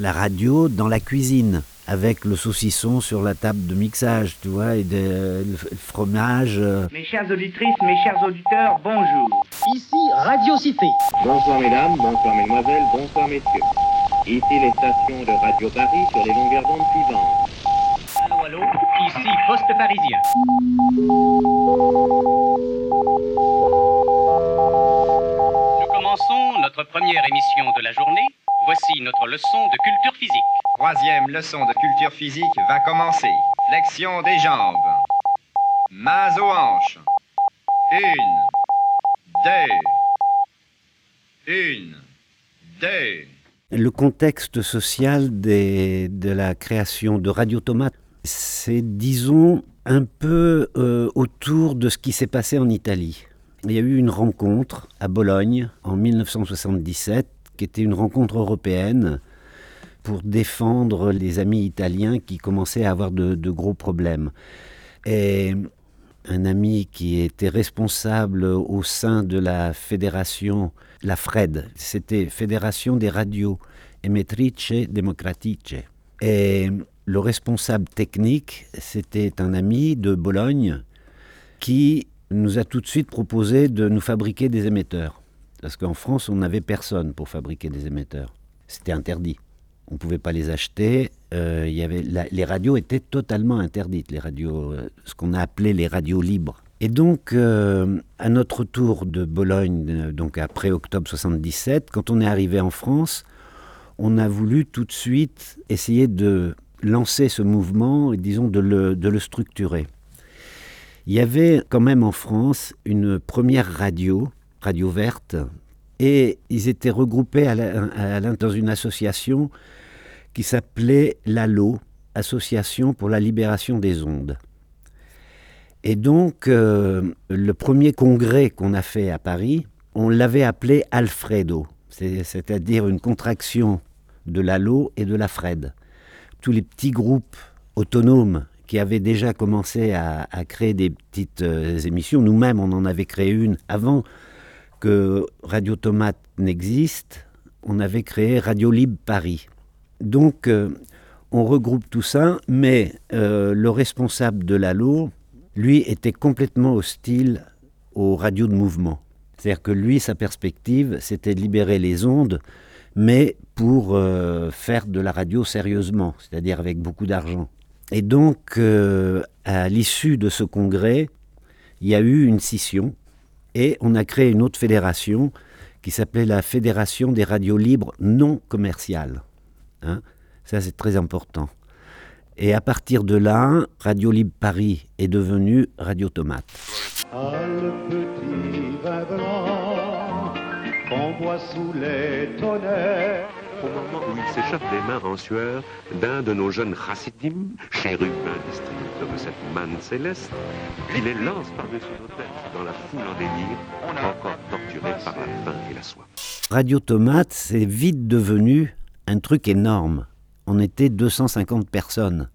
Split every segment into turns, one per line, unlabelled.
La radio dans la cuisine, avec le saucisson sur la table de mixage, tu vois, et de, le fromage. euh.
Mes chères auditrices, mes chers auditeurs, bonjour.
Ici Radio Cité.
Bonsoir mesdames, bonsoir mesdemoiselles, bonsoir messieurs. Ici les stations de Radio Paris sur les longueurs d'onde suivantes.
Allô, allô, ici Poste Parisien. Nous commençons notre première émission de la journée. Voici notre leçon de culture physique.
Troisième leçon de culture physique va commencer. Flexion des jambes. Mains aux hanches. Une, deux, une, deux.
Le contexte social des- de la création de Radio Tomate, c'est, disons, un peu euh, autour de ce qui s'est passé en Italie. Il y a eu une rencontre à Bologne en 1977, qui était une rencontre européenne pour défendre les amis italiens qui commençaient à avoir de, gros problèmes. Et un ami qui était responsable au sein de la fédération, la FRED, c'était Fédération des radios emettrice democratiche. Et le responsable technique, c'était un ami de Bologne qui nous a tout de suite proposé de nous fabriquer des émetteurs. Parce qu'en France, on n'avait personne pour fabriquer des émetteurs. C'était interdit. On ne pouvait pas les acheter. euh, y avait les radios étaient totalement interdites, les radios, euh, ce qu'on a appelé les radios libres. Et donc, euh, à notre tour de Bologne, euh, donc après octobre 77, quand on est arrivé en France, on a voulu tout de suite essayer de lancer ce mouvement et disons de le structurer. Il y avait quand même en France une première radio, Radio Verte, et ils étaient regroupés à dans une association qui s'appelait l'ALO, Association pour la libération des ondes. Et donc, euh, le premier congrès qu'on a fait à Paris, on l'avait appelé Alfredo, c'est- c'est-à-dire une contraction de l'ALO et de la FRED. Tous les petits groupes autonomes qui avaient déjà commencé à, à créer des petites euh, émissions, nous-mêmes on en avait créé une avant que Radio Tomate n'existe, on avait créé Radio Libre Paris. Donc, euh, on regroupe tout ça, mais euh, le responsable de l'ALO, lui, était complètement hostile aux radios de mouvement. C'est-à-dire que lui, sa perspective, c'était de libérer les ondes, mais pour euh, faire de la radio sérieusement, c'est-à-dire avec beaucoup d'argent. Et donc, à l'issue de ce congrès, il y a eu une scission, et on a créé une autre fédération qui s'appelait la Fédération des radios libres non commerciales. Hein Ça, c'est très important. Et à partir de là, Radio Libre Paris est devenu Radio Tomate.
Ah, le petit vin blanc sous les tonnerres.
Au moment où il s'échappe des mains en sueur d'un de nos jeunes chassidim, chérubins distributeurs de cette manne céleste, il les lance par-dessus nos têtes dans la foule en délire, encore torturés par la faim et la soif.
Radio Tomate, c'est vite devenu un truc énorme. On était 250 personnes.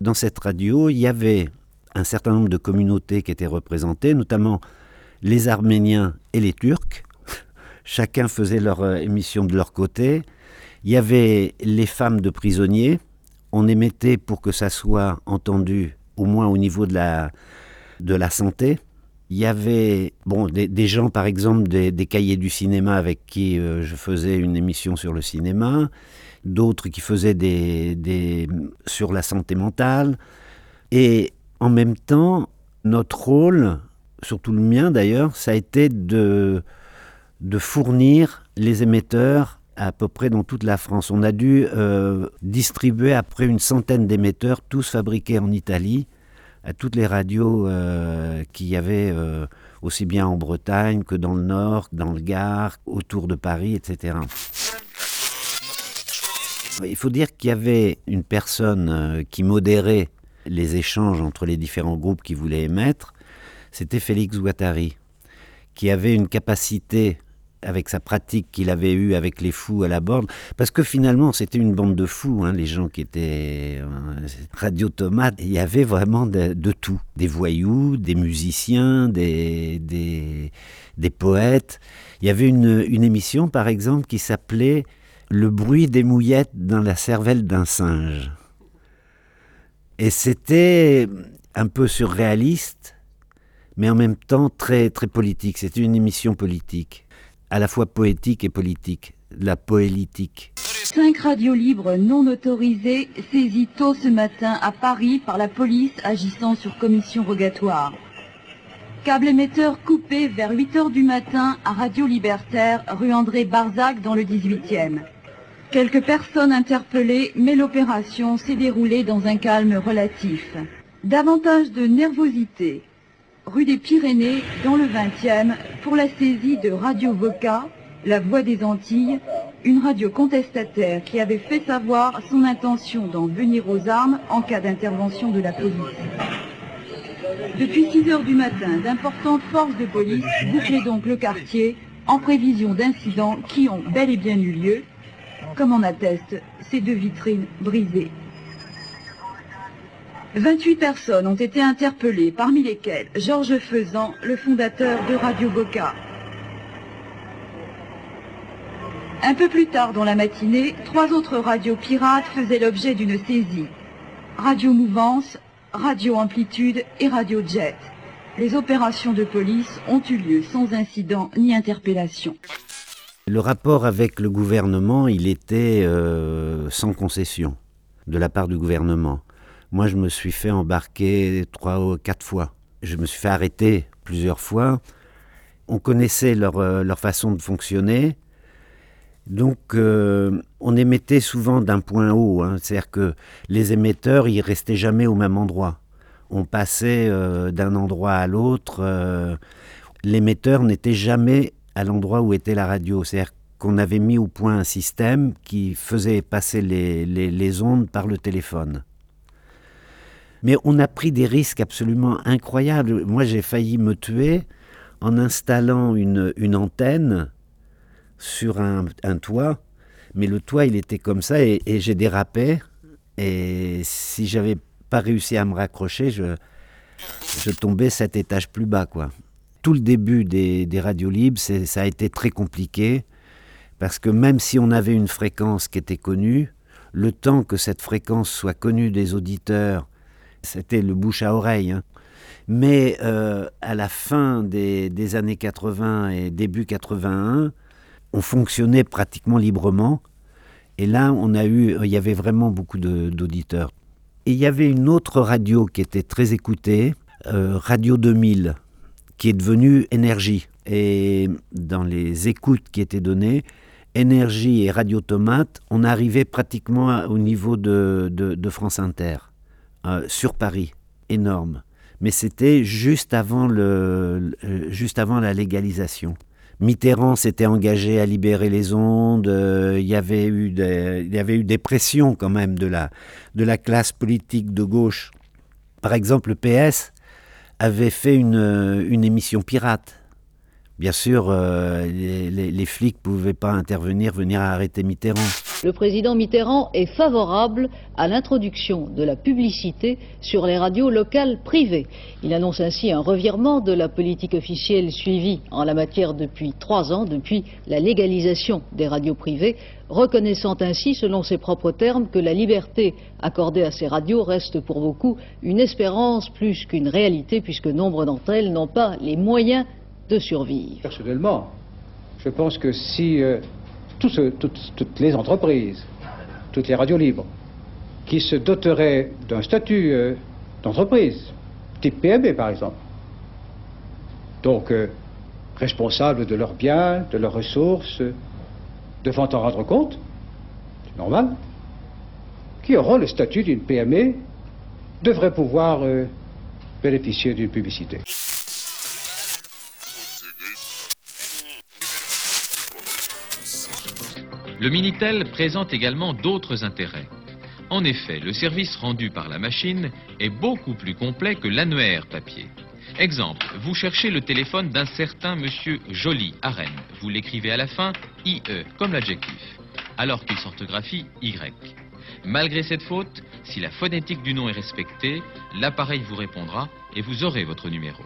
Dans cette radio, il y avait un certain nombre de communautés qui étaient représentées, notamment les Arméniens et les Turcs. Chacun faisait leur euh, émission de leur côté. Il y avait les femmes de prisonniers. On émettait pour que ça soit entendu, au moins au niveau de la, de la santé. Il y avait bon, des, gens, par exemple, des, des cahiers du cinéma avec qui euh, je faisais une émission sur le cinéma, d'autres qui faisaient des, des, sur la santé mentale. Et en même temps, notre rôle, surtout le mien d'ailleurs, ça a été de, de fournir les émetteurs à peu près dans toute la France. On a dû euh, distribuer après une centaine d'émetteurs, tous fabriqués en Italie, à toutes les radios euh, qu'il y avait euh, aussi bien en Bretagne que dans le Nord, dans le Gard, autour de Paris, etc. Il faut dire qu'il y avait une personne euh, qui modérait les échanges entre les différents groupes qui voulaient émettre, c'était Félix Guattari, qui avait une capacité avec sa pratique qu'il avait eue avec les fous à la borde, parce que finalement c'était une bande de fous, hein, les gens qui étaient euh, Radio Tomate, il y avait vraiment de, tout, des voyous, des musiciens, des, des, des poètes. Il y avait une, une émission par exemple qui s'appelait le bruit des mouillettes dans la cervelle d'un singe. Et c'était un peu surréaliste, mais en même temps très, très politique. C'était une émission politique, à la fois poétique et politique, la poélitique.
Cinq radios libres non autorisées saisies tôt ce matin à Paris par la police agissant sur commission rogatoire. Câble émetteur coupé vers 8 heures du matin à Radio Libertaire, rue André Barzac dans le 18e. Quelques personnes interpellées, mais l'opération s'est déroulée dans un calme relatif. Davantage de nervosité. Rue des Pyrénées, dans le 20e, pour la saisie de Radio Voca, la Voix des Antilles, une radio contestataire qui avait fait savoir son intention d'en venir aux armes en cas d'intervention de la police. Depuis 6 heures du matin, d'importantes forces de police bouclaient donc le quartier en prévision d'incidents qui ont bel et bien eu lieu, comme en attestent ces deux vitrines brisées. 28 personnes ont été interpellées, parmi lesquelles Georges Faisan, le fondateur de Radio Boca. Un peu plus tard dans la matinée, trois autres radios pirates faisaient l'objet d'une saisie. Radio Mouvance, Radio Amplitude et Radio Jet. Les opérations de police ont eu lieu sans incident ni interpellation.
Le rapport avec le gouvernement, il était euh, sans concession de la part du gouvernement. Moi, je me suis fait embarquer trois ou quatre fois. Je me suis fait arrêter plusieurs fois. On connaissait leur, euh, leur façon de fonctionner. Donc, euh, on émettait souvent d'un point haut. hein. C'est-à-dire que les émetteurs, ils restaient jamais au même endroit. On passait euh, d'un endroit à l'autre. L'émetteur n'était jamais à l'endroit où était la radio. C'est-à-dire qu'on avait mis au point un système qui faisait passer les- les ondes par le téléphone. Mais on a pris des risques absolument incroyables. Moi, j'ai failli me tuer en installant une, antenne sur un, toit. Mais le toit, il était comme ça et, j'ai dérapé. Et si j'avais pas réussi à me raccrocher, je, je tombais sept étages plus bas, quoi. Tout le début des, des radios libres, ça a été très compliqué parce que même si on avait une fréquence qui était connue, le temps que cette fréquence soit connue des auditeurs, c'était le bouche à oreille. hein. Mais euh, à la fin des, années 80 et début 81, on fonctionnait pratiquement librement. Et là, on a eu, il y avait vraiment beaucoup d'auditeurs. Et il y avait une autre radio qui était très écoutée, euh, Radio 2000, qui est devenue Énergie. Et dans les écoutes qui étaient données, Énergie et Radio Tomate, on arrivait pratiquement au niveau de France Inter, euh, sur Paris, énorme. Mais c'était juste avant, le, juste avant la légalisation. Mitterrand s'était engagé à libérer les ondes. euh, il, y avait eu des, il y avait eu des pressions quand même de la, de la classe politique de gauche. Par exemple, le PS avait fait une, une émission pirate. Bien sûr, euh, les, les- les flics ne pouvaient pas intervenir, venir arrêter Mitterrand.
Le président Mitterrand est favorable à l'introduction de la publicité sur les radios locales privées. Il annonce ainsi un revirement de la politique officielle suivie en la matière depuis trois ans, depuis la légalisation des radios privées, reconnaissant ainsi, selon ses propres termes, que la liberté accordée à ces radios reste pour beaucoup une espérance plus qu'une réalité, puisque nombre d'entre elles n'ont pas les moyens de survivre.
Personnellement, je pense que si euh, toutes, les entreprises, toutes les radios libres, qui se doteraient d'un statut euh, d'entreprise, type PME par exemple, donc euh, responsables de leurs biens, de leurs ressources, devant en rendre compte, c'est normal, qui auront le statut d'une PME, devraient pouvoir euh, bénéficier d'une publicité.
Le Minitel présente également d'autres intérêts. En effet, le service rendu par la machine est beaucoup plus complet que l'annuaire papier. Exemple, vous cherchez le téléphone d'un certain monsieur Joly à Rennes. Vous l'écrivez à la fin IE, comme l'adjectif, alors qu'il s'orthographie Y. Malgré cette faute, si la phonétique du nom est respectée, l'appareil vous répondra et vous aurez votre numéro.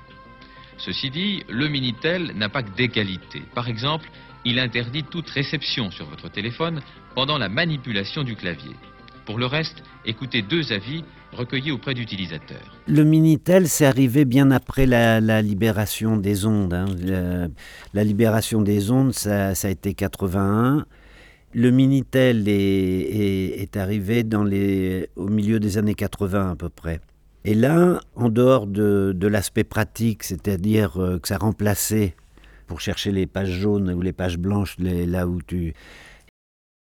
Ceci dit, le Minitel n'a pas que des qualités. Par exemple, il interdit toute réception sur votre téléphone pendant la manipulation du clavier. Pour le reste, écoutez deux avis recueillis auprès d'utilisateurs.
Le Minitel, c'est arrivé bien après la, libération des ondes. hein. La libération des ondes, ça, a été 81. Le Minitel est, arrivé dans les, au milieu des années 80 à peu près. Et là, en dehors de, de l'aspect pratique, c'est-à-dire euh, que ça remplaçait, pour chercher les pages jaunes ou les pages blanches, là où tu...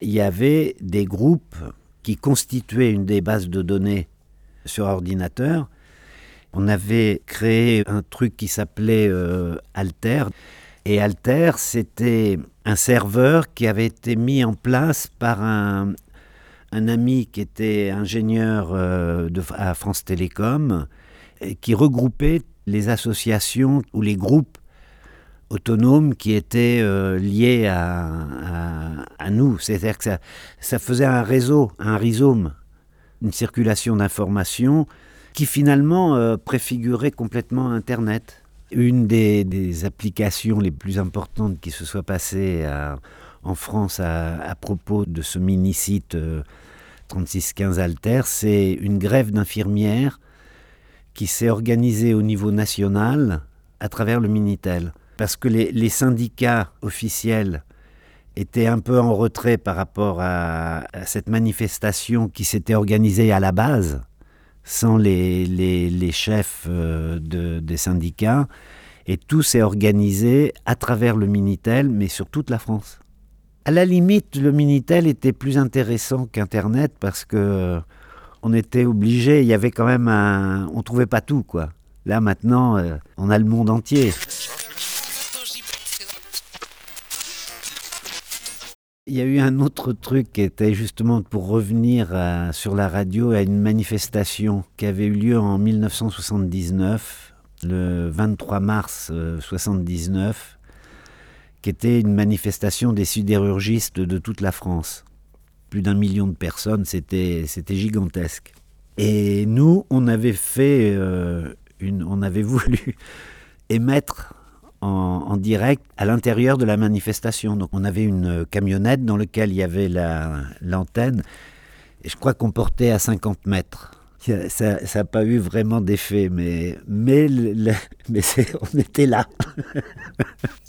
Il y avait des groupes qui constituaient une des bases de données sur ordinateur. On avait créé un truc qui s'appelait euh, Alter. Et Alter, c'était un serveur qui avait été mis en place par un, un ami qui était ingénieur euh, à France Télécom, qui regroupait les associations ou les groupes autonomes qui étaient euh, liés à, nous. C'est-à-dire que ça, faisait un réseau, un rhizome, une circulation d'informations qui finalement euh, préfigurait complètement Internet. Une des, applications les plus importantes qui se soit passée à- en France à, propos de ce mini-site euh, 3615 Alter, c'est une grève d'infirmières qui s'est organisée au niveau national à travers le Minitel. Parce que les, syndicats officiels étaient un peu en retrait par rapport à, cette manifestation qui s'était organisée à la base, sans les chefs euh, de- des syndicats. Et tout s'est organisé à travers le Minitel, mais sur toute la France. À la limite, le Minitel était plus intéressant qu'Internet parce que euh, on était obligé, il y avait quand même un... On trouvait pas tout, quoi. Là, maintenant, euh, on a le monde entier. Il y a eu un autre truc qui était justement pour revenir à- sur la radio à une manifestation qui avait eu lieu en 1979, le 23 mars euh, 79, qui était une manifestation des sidérurgistes de toute la France. Plus d'un million de personnes, c'était gigantesque. Et nous, on avait fait euh, on avait voulu émettre en, direct à l'intérieur de la manifestation. Donc on avait une camionnette dans laquelle il y avait la- l'antenne. et je crois qu'on portait à 50 mètres. Ça n'a pas eu vraiment d'effet, mais, mais, mais on était là.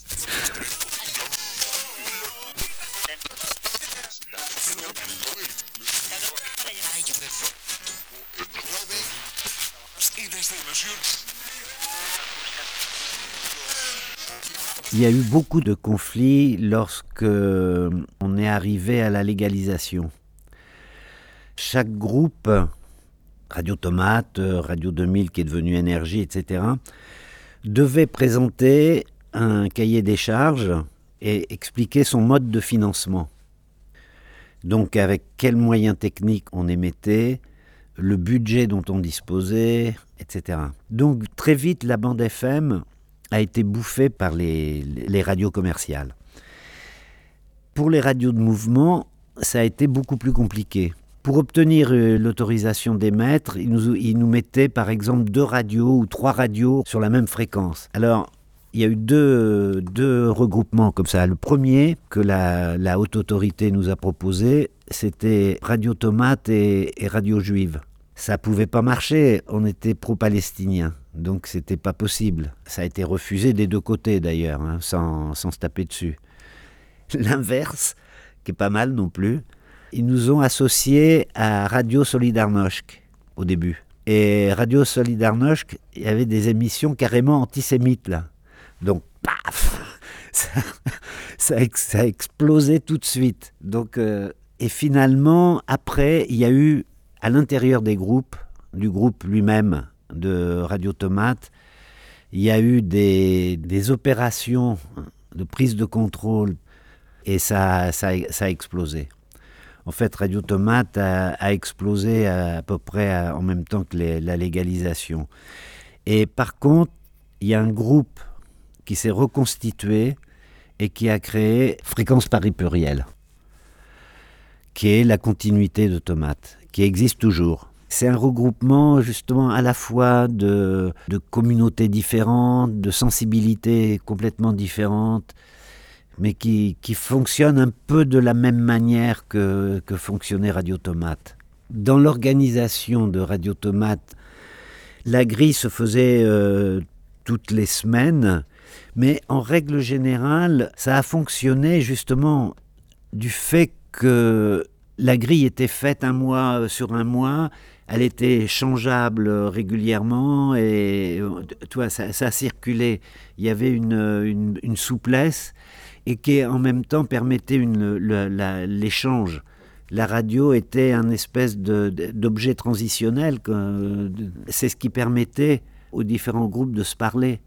Il y a eu beaucoup de conflits lorsque on est arrivé à la légalisation. Chaque groupe, Radio Tomate, Radio 2000 qui est devenu Énergie, etc., devait présenter un cahier des charges et expliquer son mode de financement. Donc avec quels moyens techniques on émettait, le budget dont on disposait, etc. Donc très vite, la bande FM a été bouffée par les, les radios commerciales. Pour les radios de mouvement, ça a été beaucoup plus compliqué. Pour obtenir euh, l'autorisation d'émettre, ils nous, ils nous mettaient par exemple deux radios ou trois radios sur la même fréquence. Alors, il y a eu deux, deux regroupements comme ça. Le premier que la, la haute autorité nous a proposé, c'était Radio Tomate et, et Radio Juive. Ça pouvait pas marcher, on était pro-palestinien, donc c'était pas possible. Ça a été refusé des deux côtés d'ailleurs, hein, sans, sans se taper dessus. L'inverse, qui est pas mal non plus, ils nous ont associés à Radio Solidarność au début. Et Radio Solidarność, il y avait des émissions carrément antisémites là. Donc, paf ça, ça, a explosé tout de suite. Donc, euh, et finalement, après, il y a eu à l'intérieur des groupes, du groupe lui-même de Radio Tomate, il y a eu des, opérations de prise de contrôle et ça, ça, a- explosé. En fait, Radio Tomate a, explosé à, peu près en même temps que la légalisation. Et par contre, il y a un groupe qui s'est reconstitué et qui a créé Fréquence Paris Pluriel, qui est la continuité de Tomate, qui existe toujours. C'est un regroupement justement à la fois de, de communautés différentes, de sensibilités complètement différentes. mais qui, qui fonctionne un peu de la même manière que, que fonctionnait Radio Tomate. Dans l'organisation de Radio Tomate, la grille se faisait euh, toutes les semaines, mais en règle générale, ça a fonctionné justement du fait que la grille était faite un mois sur un mois, elle était changeable régulièrement et toi, ça, circulait. Il y avait une, une, souplesse et qui en même temps permettait l'échange. La radio était un espèce d'objet transitionnel. C'est ce qui permettait aux différents groupes de se parler.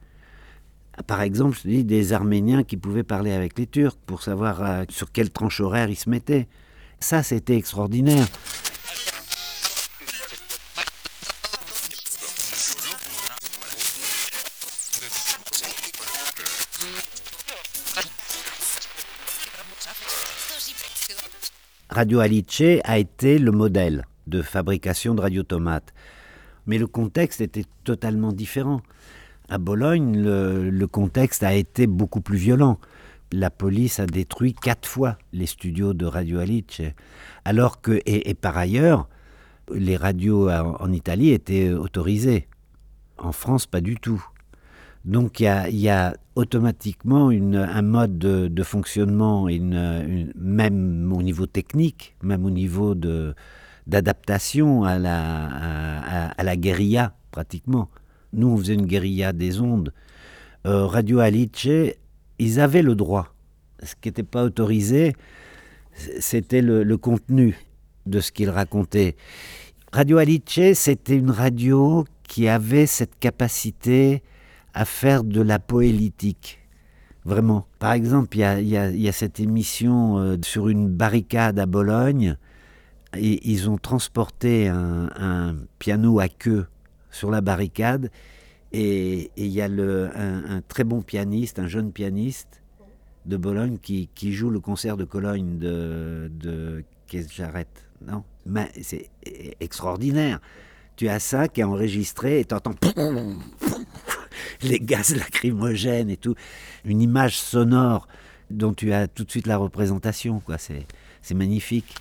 Par exemple, je dis des Arméniens qui pouvaient parler avec les Turcs pour savoir euh, sur quelle tranche horaire ils se mettaient. Ça, c'était extraordinaire. Radio Alice a été le modèle de fabrication de radiotomates. Mais le contexte était totalement différent. À Bologne, le, contexte a été beaucoup plus violent. La police a détruit quatre fois les studios de Radio Alice. Alors que, et, et par ailleurs, les radios en, en Italie étaient autorisées. En France, pas du tout. Donc il y, y a, automatiquement un mode de, fonctionnement, même au niveau technique, même au niveau d'adaptation à la, à, à la guérilla, pratiquement. Nous, on faisait une guérilla des ondes. Euh, Radio Alice, ils avaient le droit. Ce qui n'était pas autorisé, c'était le, le contenu de ce qu'ils racontaient. Radio Alice, c'était une radio qui avait cette capacité à faire de la poélitique. Vraiment. Par exemple, il y a, cette émission euh, sur une barricade à Bologne, et ils ont transporté un, piano à queue sur la barricade, et il y a le, un, très bon pianiste, un jeune pianiste de Bologne qui, joue le concert de Cologne de, de Jarrett. Non, mais c'est extraordinaire. Tu as ça qui est enregistré et tu entends les gaz lacrymogènes et tout. Une image sonore dont tu as tout de suite la représentation. quoi. C'est magnifique.